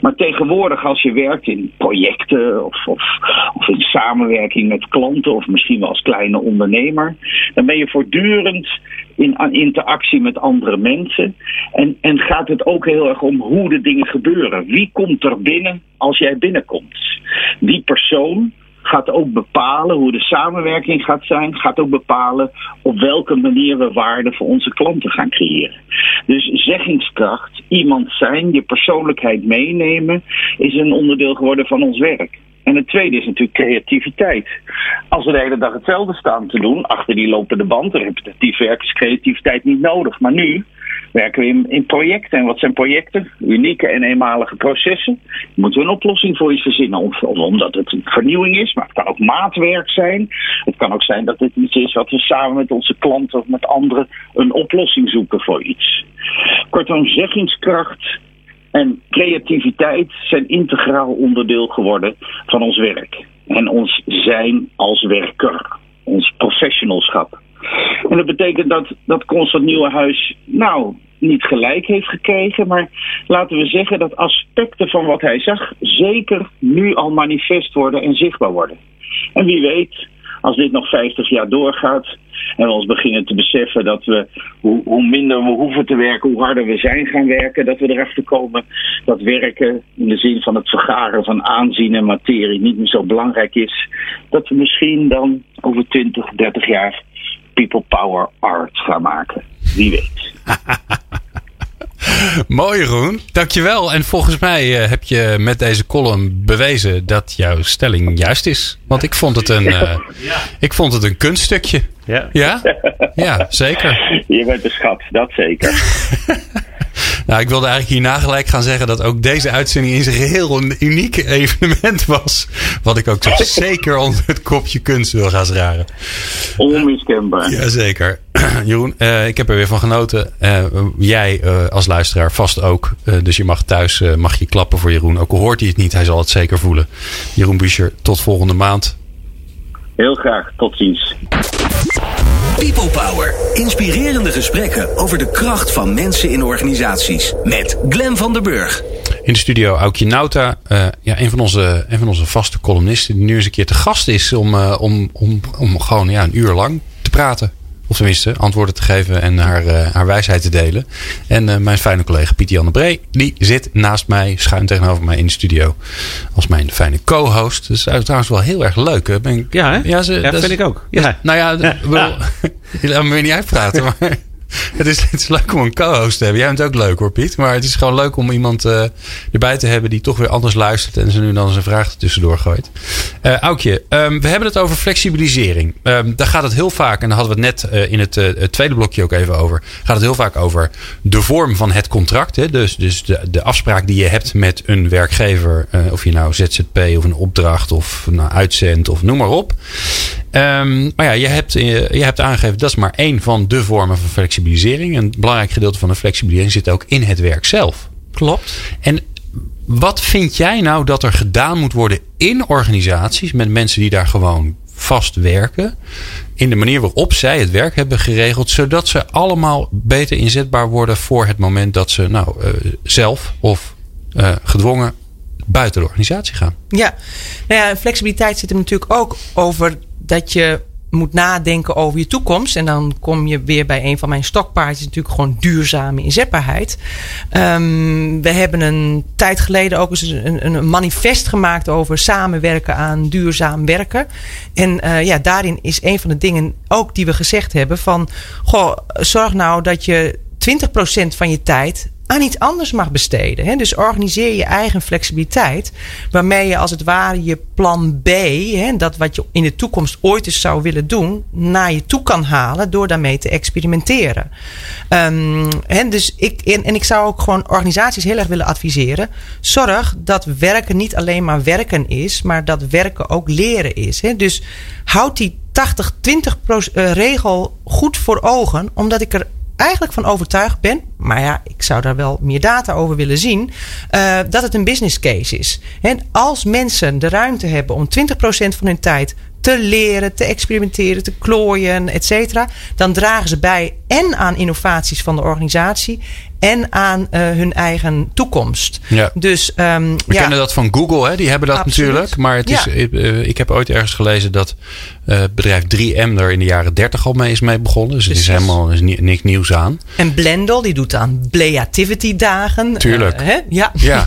Maar tegenwoordig, als je werkt in projecten of, of, of, in samenwerking met klanten, of misschien wel als kleine ondernemer, dan ben je voortdurend in interactie met andere mensen. En, en gaat het ook heel erg om hoe de dingen gebeuren. Wie komt er binnen als jij binnenkomt? Die persoon gaat ook bepalen hoe de samenwerking gaat zijn, gaat ook bepalen op welke manier we waarde voor onze klanten gaan creëren. Dus zeggingskracht, iemand zijn, je persoonlijkheid meenemen, is een onderdeel geworden van ons werk. En het tweede is natuurlijk creativiteit. Als we de hele dag hetzelfde staan te doen, achter die lopende band, repetitief werk is creativiteit niet nodig. Maar nu werken we in, projecten. En wat zijn projecten? Unieke en eenmalige processen. Moeten we een oplossing voor iets verzinnen? Of, omdat het een vernieuwing is, maar het kan ook maatwerk zijn. Het kan ook zijn dat het iets is wat we samen met onze klanten of met anderen een oplossing zoeken voor iets. Kortom, zeggingskracht en creativiteit zijn integraal onderdeel geworden van ons werk. En ons zijn als werker, ons professionalschap. En dat betekent dat, dat Constant Nieuwenhuis, nou, niet gelijk heeft gekregen. Maar laten we zeggen dat aspecten van wat hij zag zeker nu al manifest worden en zichtbaar worden. En wie weet, als dit nog 50 jaar doorgaat en we ons beginnen te beseffen dat we, hoe, hoe, minder we hoeven te werken, hoe harder we zijn gaan werken, dat we erachter komen dat werken in de zin van het vergaren van aanzien en materie niet meer zo belangrijk is. Dat we misschien dan over 20, 30 jaar people power art gaan maken. Wie weet. Mooi Jeroen, dankjewel. En volgens mij uh, heb je met deze column bewezen dat jouw stelling juist is. Want ik vond het een, uh, ja. ik vond het een kunststukje. Ja? Ja, ja zeker. Je bent een schat, dat zeker. Nou, ik wilde eigenlijk hierna gelijk gaan zeggen dat ook deze uitzending in zijn geheel een uniek evenement was. Wat ik ook toch zeker onder het kopje kunst wil gaan scharen. Onmiskenbaar. Jazeker. Jeroen, uh, ik heb er weer van genoten. Uh, jij als luisteraar vast ook. dus je mag thuis mag je klappen voor Jeroen. Ook al hoort hij het niet, hij zal het zeker voelen. Jeroen Buescher, tot volgende maand. Heel graag, tot ziens. People Power. Inspirerende gesprekken over de kracht van mensen in organisaties. Met Glen van der Burg. In de studio Aukje Nauta. Uh, ja, een, van onze, een van onze vaste columnisten die nu eens een keer te gast is om, uh, om, om, om gewoon ja, een uur lang te praten. Of tenminste, antwoorden te geven en haar, uh, haar wijsheid te delen. En uh, mijn fijne collega Pieter Jan de Bree, die zit naast mij, schuin tegenover mij in de studio. Als mijn fijne co-host. Dat is trouwens wel heel erg leuk. Ben ik, ja, hè? Ja, ze, ja dat vind ik ook. Ja. nou ja, ja. Wil, laat me weer niet uitpraten. Maar het is, leuk om een co-host te hebben. Jij bent ook leuk hoor, Piet. Maar het is gewoon leuk om iemand uh, erbij te hebben die toch weer anders luistert en ze nu dan zijn vraag tussendoor gooit. Uh, Aukje, um, we hebben het over flexibilisering. Um, daar gaat het heel vaak, en daar hadden we het net uh, in het, tweede blokje ook even over. Gaat het heel vaak over de vorm van het contract. Hè? Dus, dus de, de afspraak die je hebt met een werkgever. of je nou ZZP of een opdracht of een uitzend of noem maar op. Um, maar ja, je hebt, je hebt aangegeven dat is maar één van de vormen van flexibilisering flexibilisering. Een belangrijk gedeelte van de flexibilisering zit ook in het werk zelf. Klopt. En wat vind jij nou dat er gedaan moet worden in organisaties met mensen die daar gewoon vast werken? In de manier waarop zij het werk hebben geregeld, zodat ze allemaal beter inzetbaar worden voor het moment dat ze nou, uh, zelf of uh, gedwongen buiten de organisatie gaan. Ja, nou ja, flexibiliteit zit er natuurlijk ook over dat je moet nadenken over je toekomst. En dan kom je weer bij een van mijn stokpaardjes, natuurlijk gewoon duurzame inzetbaarheid. Um, we hebben een tijd geleden ook eens een, een, manifest gemaakt over samenwerken aan duurzaam werken. En uh, ja, daarin is een van de dingen ook die we gezegd hebben van, goh, zorg nou dat je 20% van je tijd aan iets anders mag besteden. Hè? Dus organiseer je eigen flexibiliteit. Waarmee je als het ware je plan B, hè, dat wat je in de toekomst ooit eens zou willen doen, naar je toe kan halen door daarmee te experimenteren. Um, hè, dus ik, en, ik zou ook gewoon organisaties heel erg willen adviseren. Zorg dat werken niet alleen maar werken is, maar dat werken ook leren is. Hè? Dus houd die 80-20 eh, regel goed voor ogen, omdat ik er eigenlijk van overtuigd ben, maar ja, ik zou daar wel meer data over willen zien, uh, dat het een business case is. En als mensen de ruimte hebben om 20% van hun tijd te leren, te experimenteren, te klooien, et cetera. Dan dragen ze bij en aan innovaties van de organisatie en aan uh, hun eigen toekomst. Ja. Dus, um, We ja. kennen dat van Google, hè? die hebben dat Absoluut. natuurlijk. Maar het is, Ja. ik, eh, ik heb ooit ergens gelezen dat eh, bedrijf 3M er in de jaren 30 al mee is mee begonnen. Dus het is helemaal is ni- niks nieuws aan. En Blendel, die doet aan Bleativity dagen. Tuurlijk. Eh, hè? Ja. Ja,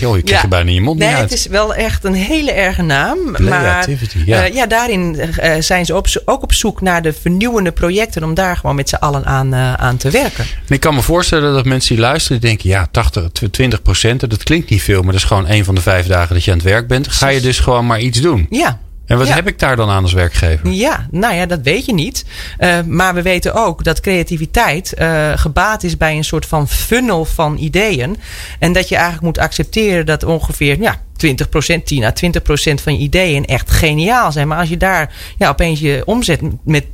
joh, je krijgt er bijna in je mond Nee, niet uit. het is wel echt een hele erge naam. Maar Bleativity, ja. eh, ja, daarin eh, zijn ze op, ook op zoek naar de vernieuwende projecten om daar gewoon met z'n allen aan, eh, aan te werken. En ik kan me voorstellen dat mensen die luisteren, die denken, ja, 80, 20 procent, dat klinkt niet veel, maar dat is gewoon één van de vijf dagen dat je aan het werk bent. Ga je dus gewoon maar iets doen. Ja. En wat Ja. heb ik daar dan aan als werkgever? Ja, nou ja, dat weet je niet. Uh, maar we weten ook dat creativiteit uh, gebaat is bij een soort van funnel van ideeën. En dat je eigenlijk moet accepteren dat ongeveer ja, 20%, 10 à 20% van je ideeën echt geniaal zijn. Maar als je daar ja, opeens je omzet met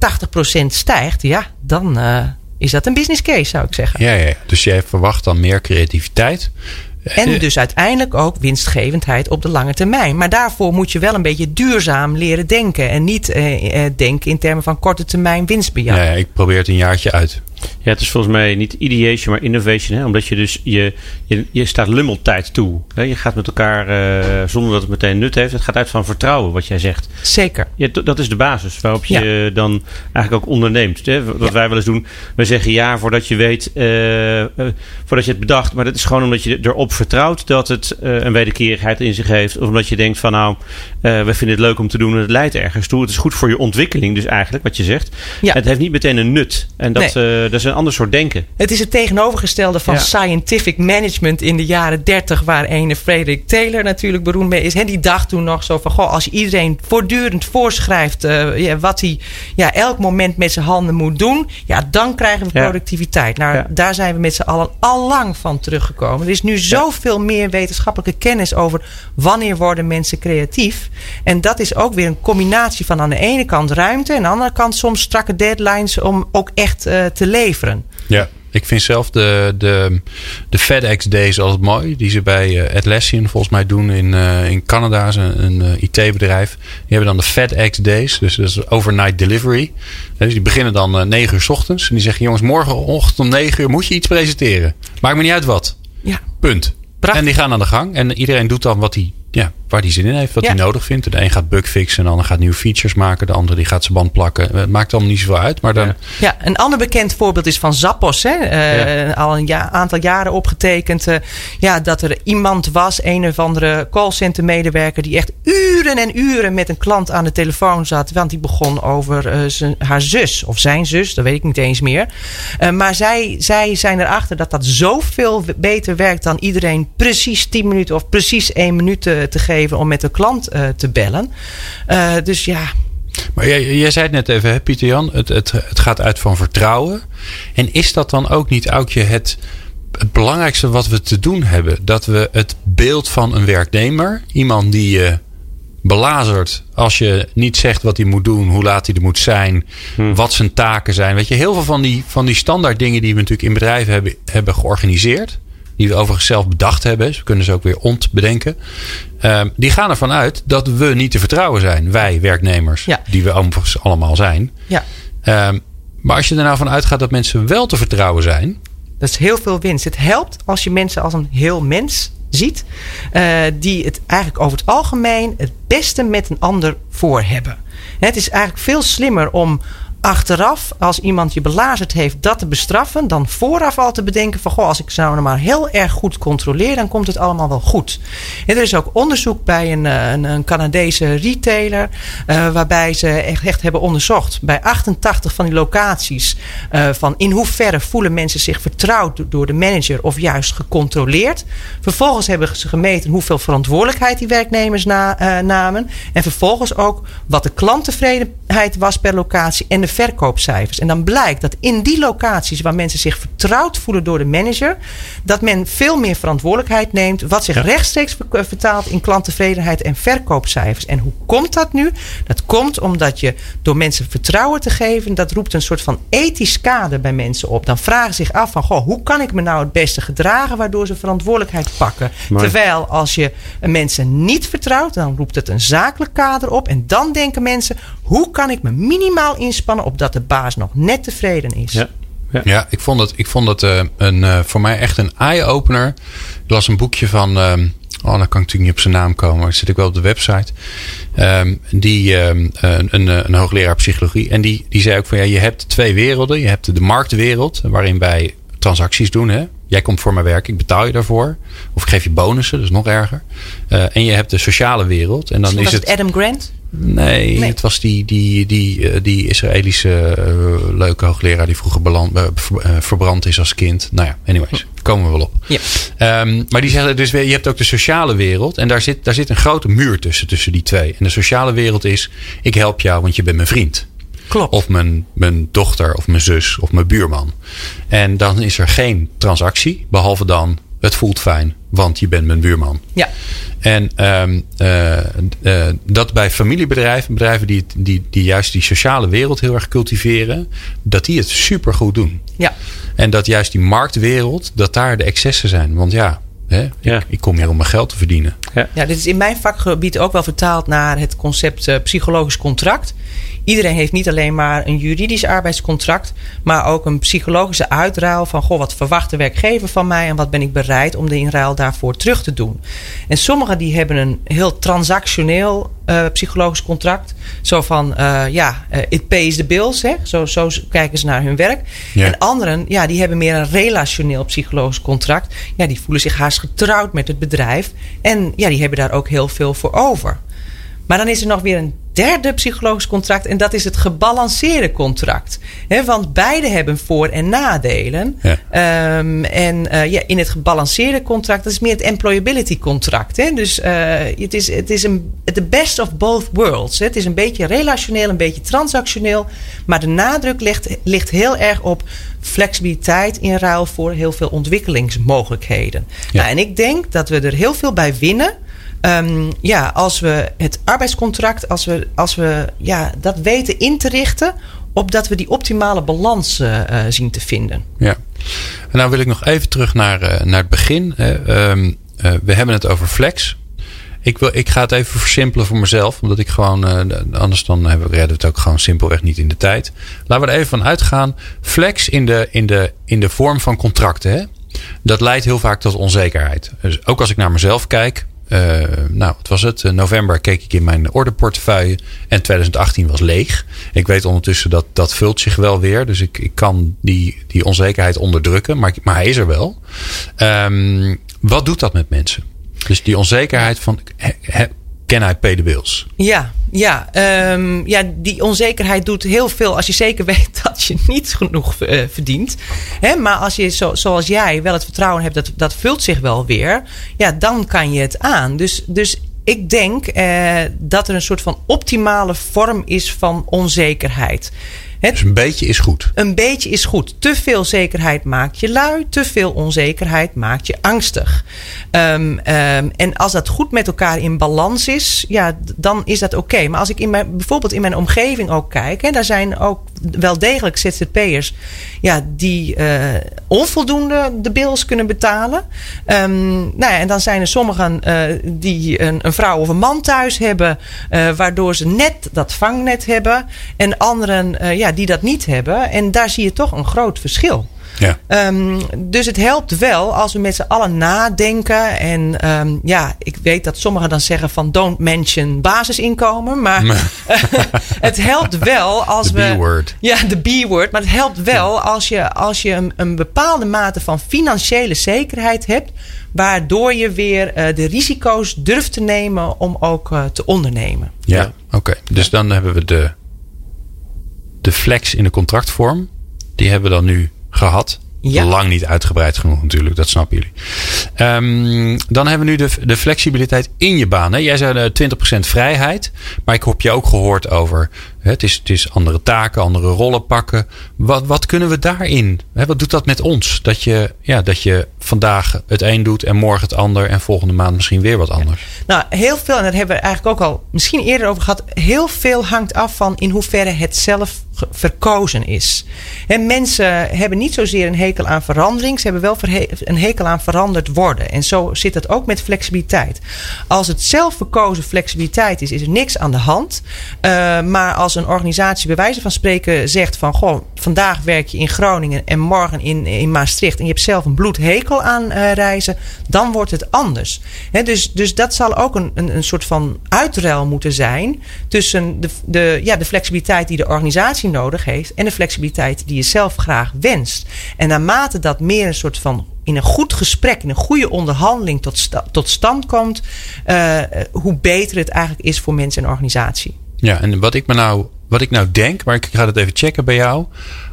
80% stijgt, ja, dan uh, is dat een business case, zou ik zeggen. Ja, ja. dus jij verwacht dan meer creativiteit. En dus uiteindelijk ook winstgevendheid op de lange termijn. Maar daarvoor moet je wel een beetje duurzaam leren denken. En niet eh, eh, denken in termen van korte termijn winstbejag. Ja, ja, ik probeer het een jaartje uit. Ja, het is volgens mij niet ideation, maar innovation. Hè? Omdat je dus, je, je, je staat lummeltijd toe. Hè? Je gaat met elkaar, uh, zonder dat het meteen nut heeft. Het gaat uit van vertrouwen, wat jij zegt. Zeker. Ja, dat is de basis waarop je ja. dan eigenlijk ook onderneemt. Hè? Wat ja. wij wel eens doen, wij zeggen ja voordat je weet, uh, uh, voordat je het bedacht. Maar dat is gewoon omdat je erop vertrouwt dat het een wederkerigheid in zich heeft. Of omdat je denkt van nou, we vinden het leuk om te doen en het leidt ergens toe. Het is goed voor je ontwikkeling dus eigenlijk, wat je zegt. Ja. Het heeft niet meteen een nut. En dat, nee. Dat is een ander soort denken. Het is het tegenovergestelde van ja. scientific management in de jaren 30, waar ene Frederick Taylor natuurlijk beroemd mee is. En die dacht toen nog zo van: goh, als je iedereen voortdurend voorschrijft uh, ja, wat hij ja, elk moment met zijn handen moet doen, ja, dan krijgen we productiviteit. Nou, daar zijn we met z'n allen al lang van teruggekomen. Er is nu zoveel meer wetenschappelijke kennis over wanneer worden mensen creatief. En dat is ook weer een combinatie van aan de ene kant ruimte en aan de andere kant soms strakke deadlines om ook echt uh, te leveren. Ja, ik vind zelf de, de, de FedEx Days altijd mooi. Die ze bij uh, Atlassian volgens mij doen in, uh, in Canada. Is een, een uh, IT-bedrijf. Die hebben dan de FedEx Days. Dus dat is overnight delivery. Dus die beginnen dan 9 uur s ochtends. En die zeggen jongens, morgenochtend om 9 uur moet je iets presenteren. Maakt me niet uit wat. Ja. Punt. Prachtig. En die gaan aan de gang. En iedereen doet dan wat hij ja, waar hij zin in heeft, wat Ja. hij nodig vindt. De een gaat bugfixen, de ander gaat nieuwe features maken. De ander die gaat zijn band plakken. Het maakt allemaal niet zoveel uit. Maar dan, Ja. Ja, een ander bekend voorbeeld is van Zappos. Hè? Eh, Ja. Al een ja- aantal jaren opgetekend. eh, ja, dat er iemand was, een of andere callcenter medewerker... die echt uren en uren met een klant aan de telefoon zat. Want die begon over eh, zijn, haar zus of zijn zus. Dat weet ik niet eens meer. Eh, maar zij, zij zijn erachter dat dat zoveel beter werkt... dan iedereen precies 10 minuten of precies 1 minuut te, te geven... om met de klant eh, te bellen. Eh, dus ja, Maar jij, jij zei het net even, hè, Pieter Jan. Het, het, het gaat uit van vertrouwen. En is dat dan ook niet, Aukje, het, het belangrijkste wat we te doen hebben? Dat we het beeld van een werknemer, iemand die je belazert als je niet zegt wat hij moet doen, hoe laat hij er moet zijn, wat zijn taken zijn. Weet je, heel veel van die, van die standaard dingen die we natuurlijk in bedrijven hebben, hebben georganiseerd. Die we overigens zelf bedacht hebben. Dus we kunnen ze ook weer ontbedenken. Ehm, die gaan ervan uit dat we niet te vertrouwen zijn. Wij werknemers. Ja. Die we overigens allemaal zijn. ja. Ehm, maar als je er nou van uitgaat dat mensen wel te vertrouwen zijn. Dat is heel veel winst. Het helpt als je mensen als een heel mens ziet. eh, die het eigenlijk over het algemeen het beste met een ander voor hebben. Het is eigenlijk veel slimmer om achteraf, als iemand je belazerd heeft, dat te bestraffen. Dan vooraf al te bedenken van, goh, als ik ze nou maar heel erg goed controleer, dan komt het allemaal wel goed. Er is ook onderzoek bij een, eh, een, een Canadese retailer, eh, waarbij ze echt, hebben onderzocht bij 88 van die locaties, eh, van in hoeverre voelen mensen zich vertrouwd do- door de manager of juist gecontroleerd. Vervolgens hebben ze gemeten hoeveel verantwoordelijkheid die werknemers na, namen. En vervolgens ook wat de klanttevredenheid was per locatie en de verkoopcijfers. En dan blijkt dat in die locaties waar mensen zich vertrouwd voelen door de manager, dat men veel meer verantwoordelijkheid neemt, wat zich rechtstreeks vertaalt in klanttevredenheid en verkoopcijfers. En hoe komt dat nu? Dat komt omdat je door mensen vertrouwen te geven, dat roept een soort van ethisch kader bij mensen op. Dan vragen ze zich af van, goh, hoe kan ik me nou het beste gedragen waardoor ze verantwoordelijkheid pakken? Terwijl als je mensen niet vertrouwt, dan roept het een zakelijk kader op. En dan denken mensen, hoe kan ik me minimaal inspannen opdat de baas nog net tevreden is? Ja. Ja. ja, ik vond het, ik vond het uh, een, uh, voor mij echt een eye-opener. Ik las een boekje van. Uh, oh, dan kan ik natuurlijk niet op zijn naam komen. Maar zit ik wel op de website. Um, die, um, een, een, een, hoogleraar psychologie. En die, die zei ook van ja, je hebt twee werelden. Je hebt de marktwereld, waarin wij transacties doen. Hè? Jij komt voor mijn werk, ik betaal je daarvoor. Of ik geef je bonussen, dat is nog erger. Uh, en je hebt de sociale wereld. En dan was is het, het Adam Grant? Nee, nee, het was die, die, die, eh, die Israëlische uh, leuke hoogleraar die vroeger beland, uh, verbrand is als kind. Nou ja, anyways, komen we wel op. Ja. Um, maar die zeggen dus, je hebt ook de sociale wereld. En daar zit, daar zit een grote muur tussen, tussen die twee. En de sociale wereld is, ik help jou, want je bent mijn vriend. Klopt. Of mijn, mijn dochter, of mijn zus, of mijn buurman. En dan is er geen transactie, behalve dan het voelt fijn, want je bent mijn buurman. Ja. En um, uh, uh, dat bij familiebedrijven, bedrijven die, die, die juist die sociale wereld heel erg cultiveren, dat die het super goed doen. Ja. En dat juist die marktwereld, dat daar de excessen zijn. Want ja, hè, Ja. Ik, ik kom hier om mijn geld te verdienen. Ja, dit is in mijn vakgebied ook wel vertaald naar het concept uh, psychologisch contract. Iedereen heeft niet alleen maar een juridisch arbeidscontract, maar ook een psychologische uitruil van goh, wat verwacht de werkgever van mij en wat ben ik bereid om de inruil daarvoor terug te doen. En sommigen die hebben een heel transactioneel uh, psychologisch contract. Zo van uh, ja, uh, it pays the bills. Hè? Zo, zo kijken ze naar hun werk. Ja. En anderen, ja, die hebben meer een relationeel psychologisch contract. Ja, die voelen zich haast getrouwd met het bedrijf. En ja, die hebben daar ook heel veel voor over. Maar dan is er nog weer een derde psychologisch contract. En dat is het gebalanceerde contract. He, want beide hebben voor- en nadelen. Ja. Um, en uh, ja, in het gebalanceerde contract, dat is meer het employability contract. He. Dus uh, het is, het is een the best of both worlds. He. Het is een beetje relationeel, een beetje transactioneel. Maar de nadruk ligt, ligt heel erg op flexibiliteit in ruil voor heel veel ontwikkelingsmogelijkheden. Ja. Nou, en ik denk dat we er heel veel bij winnen. Um, ja, als we het arbeidscontract, als we, als we ja, dat weten in te richten, opdat we die optimale balans uh, zien te vinden. Ja, en nou wil ik nog even terug naar, uh, naar het begin. Um, we hebben het over flex. Ik, wil, ik ga het even versimpelen voor mezelf, omdat ik gewoon, anders dan hebben, redden we het ook gewoon simpelweg niet in de tijd. Laten we er even van uitgaan. Flex in de, in de, in de vorm van contracten, hè? dat leidt heel vaak tot onzekerheid. Dus ook als ik naar mezelf kijk, uh, nou, wat was het? Uh, november keek ik in mijn orderportefeuille en 2018 was leeg. Ik weet ondertussen dat dat vult zich wel weer. Dus ik, ik kan die, die onzekerheid onderdrukken, maar, maar hij is er wel. Um, wat doet dat met mensen? Dus die onzekerheid van, can I? Ja, ja, um, ja, die onzekerheid doet heel veel als je zeker weet dat je niet genoeg uh, verdient. Hè, maar als je, zo, zoals jij, wel het vertrouwen hebt dat dat vult zich wel weer, ja, dan kan je het aan. Dus, dus ik denk uh, dat er een soort van optimale vorm is van onzekerheid. Het, dus een beetje is goed. Een beetje is goed. Te veel zekerheid maakt je lui. Te veel onzekerheid maakt je angstig. Um, um, en als dat goed met elkaar in balans is, ja, dan is dat oké. Okay. Maar als ik in mijn, bijvoorbeeld in mijn omgeving ook kijk, hè, daar zijn ook wel degelijk ZZP'ers ja, die uh, onvoldoende de bills kunnen betalen. Um, nou ja, en dan zijn er sommigen uh, die een, een, vrouw of een man thuis hebben, uh, waardoor ze net dat vangnet hebben. En anderen ja, die dat niet hebben. En daar zie je toch een groot verschil. Ja. Um, dus het helpt wel als we met z'n allen nadenken. En um, ja, ik weet dat sommigen dan zeggen van don't mention basisinkomen. Maar het helpt wel als the we. B-word. Ja, de B-word. Maar het helpt wel als je, als je een, een bepaalde mate van financiële zekerheid hebt. Waardoor je weer uh, de risico's durft te nemen om ook uh, te ondernemen. Ja, ja. oké. Okay. Dus dan hebben we de, de flex in de contractvorm. Die hebben we dan nu gehad. Ja. Lang niet uitgebreid genoeg natuurlijk, dat snappen jullie. Um, dan hebben we nu de, de flexibiliteit in je baan. Hè? Jij zei uh, 20% vrijheid. Maar ik heb je ook gehoord over Het is, het is andere taken, andere rollen pakken. Wat, wat kunnen we daarin? Wat doet dat met ons? Dat je, ja, dat je vandaag het een doet en morgen het ander en volgende maand misschien weer wat anders. Nou, heel veel, en daar hebben we eigenlijk ook al misschien eerder over gehad. Heel veel hangt af van in hoeverre het zelf verkozen is. En mensen hebben niet zozeer een hekel aan verandering, ze hebben wel een hekel aan veranderd worden. En zo zit het ook met flexibiliteit. Als het zelf verkozen flexibiliteit is, is er niks aan de hand. Uh, maar als een organisatie bij wijze van spreken zegt van goh, vandaag werk je in Groningen en morgen in, in Maastricht en je hebt zelf een bloedhekel aan uh, reizen, dan wordt het anders. Dus, dus dat zal ook een, een, een soort van uitruil moeten zijn tussen de, de, ja, de flexibiliteit die de organisatie nodig heeft en de flexibiliteit die je zelf graag wenst. En naarmate dat meer een soort van in een goed gesprek, in een goede onderhandeling tot, tot stand komt, uh, hoe beter het eigenlijk is voor mensen en organisatie. Ja, en wat ik, me nou, wat ik nou denk, maar ik ga het even checken bij jou.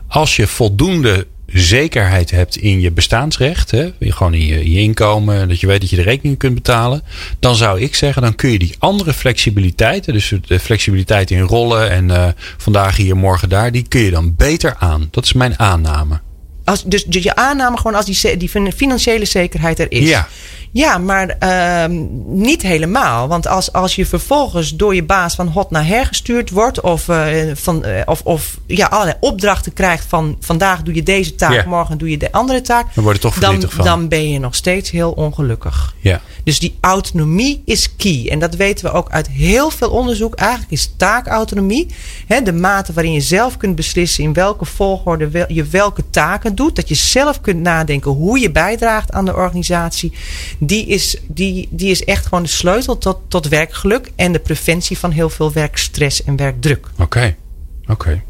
Als je voldoende zekerheid hebt in je bestaansrecht, hè, gewoon in je, je, inkomen, dat je weet dat je de rekening kunt betalen, dan zou ik zeggen, dan kun je die andere flexibiliteiten, dus de flexibiliteit in rollen en uh, vandaag hier, morgen daar, die kun je dan beter aan. Dat is mijn aanname. Als, dus, dus je aanname gewoon als die, die financiële zekerheid er is. Ja. Ja, maar uh, niet helemaal. Want als, als je vervolgens door je baas van hot naar her gestuurd wordt. Of, uh, van, uh, of, of ja, allerlei opdrachten krijgt van vandaag doe je deze taak, yeah. morgen doe je de andere taak. Dan, word je toch dan, van. dan ben je nog steeds heel ongelukkig. Ja. Dus die autonomie is key. En dat weten we ook uit heel veel onderzoek. Eigenlijk is taakautonomie hè, de mate waarin je zelf kunt beslissen in welke volgorde wel, je welke taken doet. Dat je zelf kunt nadenken hoe je bijdraagt aan de organisatie die is, die, die is echt gewoon de sleutel tot, tot werkgeluk en de preventie van heel veel werkstress en werkdruk. Oké. Oké.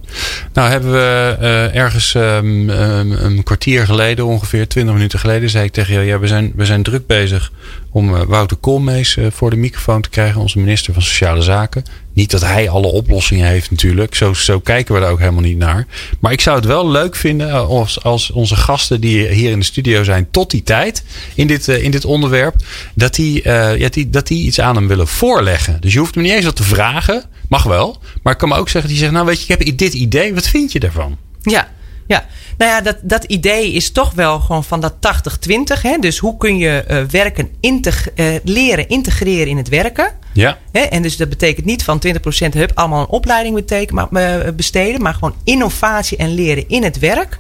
Nou hebben we uh, ergens um, een kwartier geleden, ongeveer 20 minuten geleden, zei ik tegen jou: ja, we zijn, we zijn druk bezig om uh, Wouter Koolmees uh, voor de microfoon te krijgen, onze minister van Sociale Zaken. Niet dat hij alle oplossingen heeft, natuurlijk. Zo, zo kijken we daar ook helemaal niet naar. Maar ik zou het wel leuk vinden als, als onze gasten die hier in de studio zijn tot die tijd in dit, in dit onderwerp, dat die, ja, die, dat die iets aan hem willen voorleggen. Dus je hoeft hem niet eens wat te vragen. Mag wel. Maar ik kan me ook zeggen, die zegt, nou weet je, ik heb dit idee. Wat vind je daarvan? Ja, ja. Nou ja, dat, dat idee is toch wel gewoon van dat 80-20. Dus hoe kun je uh, werken integ uh, leren integreren in het werken? Ja. Hè? En dus dat betekent niet van 20% hup, allemaal een opleiding beteken, maar, uh, besteden. Maar gewoon innovatie en leren in het werk.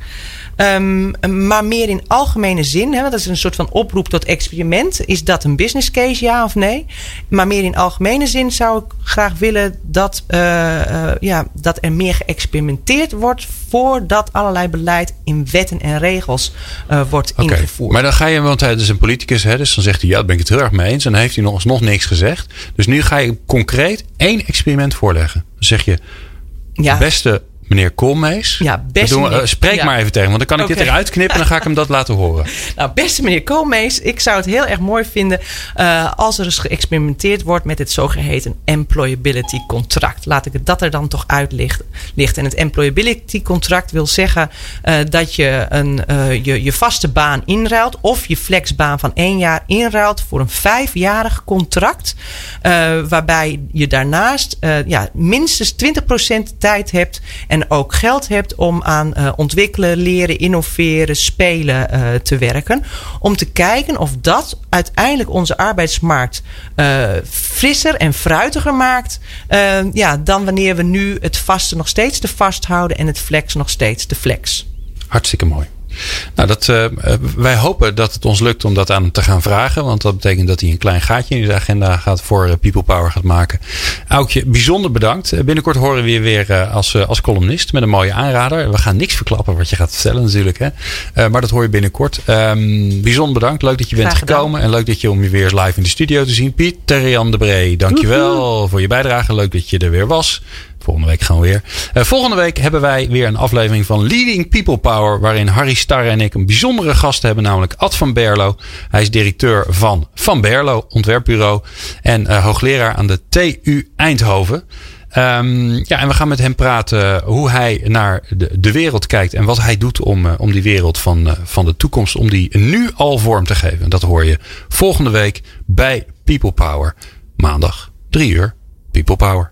Um, maar meer in algemene zin, hè, dat is een soort van oproep tot experiment. Is dat een business case, ja of nee? Maar meer in algemene zin zou ik graag willen dat, uh, uh, ja, dat er meer geëxperimenteerd wordt voordat allerlei beleid in wetten en regels uh, wordt okay. ingevoerd. Maar dan ga je, want hij is een politicus, hè, dus dan zegt hij ja, daar ben ik het heel erg mee eens. En dan heeft hij nog, nog niks gezegd. Dus nu ga je concreet één experiment voorleggen. Dan zeg je, ja. beste meneer Koolmees. Ja, beste doen, uh, spreek ja. maar even tegen, want dan kan ik okay. dit eruit knippen en dan ga ik hem dat laten horen. Nou, beste meneer Koolmees, ik zou het heel erg mooi vinden uh, als er eens geëxperimenteerd wordt met het zogeheten employability contract. Laat ik het dat er dan toch uitlichten. En het employability contract wil zeggen uh, dat je een, je, je vaste baan inruilt of je flexbaan van één jaar inruilt voor een vijfjarig contract. waarbij je daarnaast ja, minstens 20% tijd hebt en en ook geld hebt om aan uh, ontwikkelen, leren, innoveren, spelen uh, te werken. Om te kijken of dat uiteindelijk onze arbeidsmarkt uh, frisser en fruitiger maakt. ja, dan wanneer we nu het vaste nog steeds te vast houden en het flex nog steeds te flex. Hartstikke mooi. Nou, dat, uh, wij hopen dat het ons lukt om dat aan hem te gaan vragen. Want dat betekent dat hij een klein gaatje in zijn agenda gaat voor uh, People Power gaat maken. Aukje, bijzonder bedankt. binnenkort horen we je weer als, als columnist met een mooie aanrader. We gaan niks verklappen wat je gaat vertellen natuurlijk. Hè? maar dat hoor je binnenkort. Um, bijzonder bedankt. Leuk dat je bent gekomen. En leuk dat je om je weer eens live in de studio te zien. Pieter Jan de Bree, dankjewel Woehoe. voor je bijdrage. Leuk dat je er weer was. Volgende week gaan we weer. Uh, volgende week hebben wij weer een aflevering van Leading People Power. Waarin Harry Starre en ik een bijzondere gast hebben. Namelijk Ad van Berlo. Hij is directeur van Van Berlo Ontwerpbureau. En uh, hoogleraar aan de TU Eindhoven. Um, ja, en we gaan met hem praten hoe hij naar de, de wereld kijkt. En wat hij doet om, uh, om die wereld van, van de toekomst. Om die nu al vorm te geven. Dat hoor je volgende week bij People Power. Maandag, 3 uur. People Power.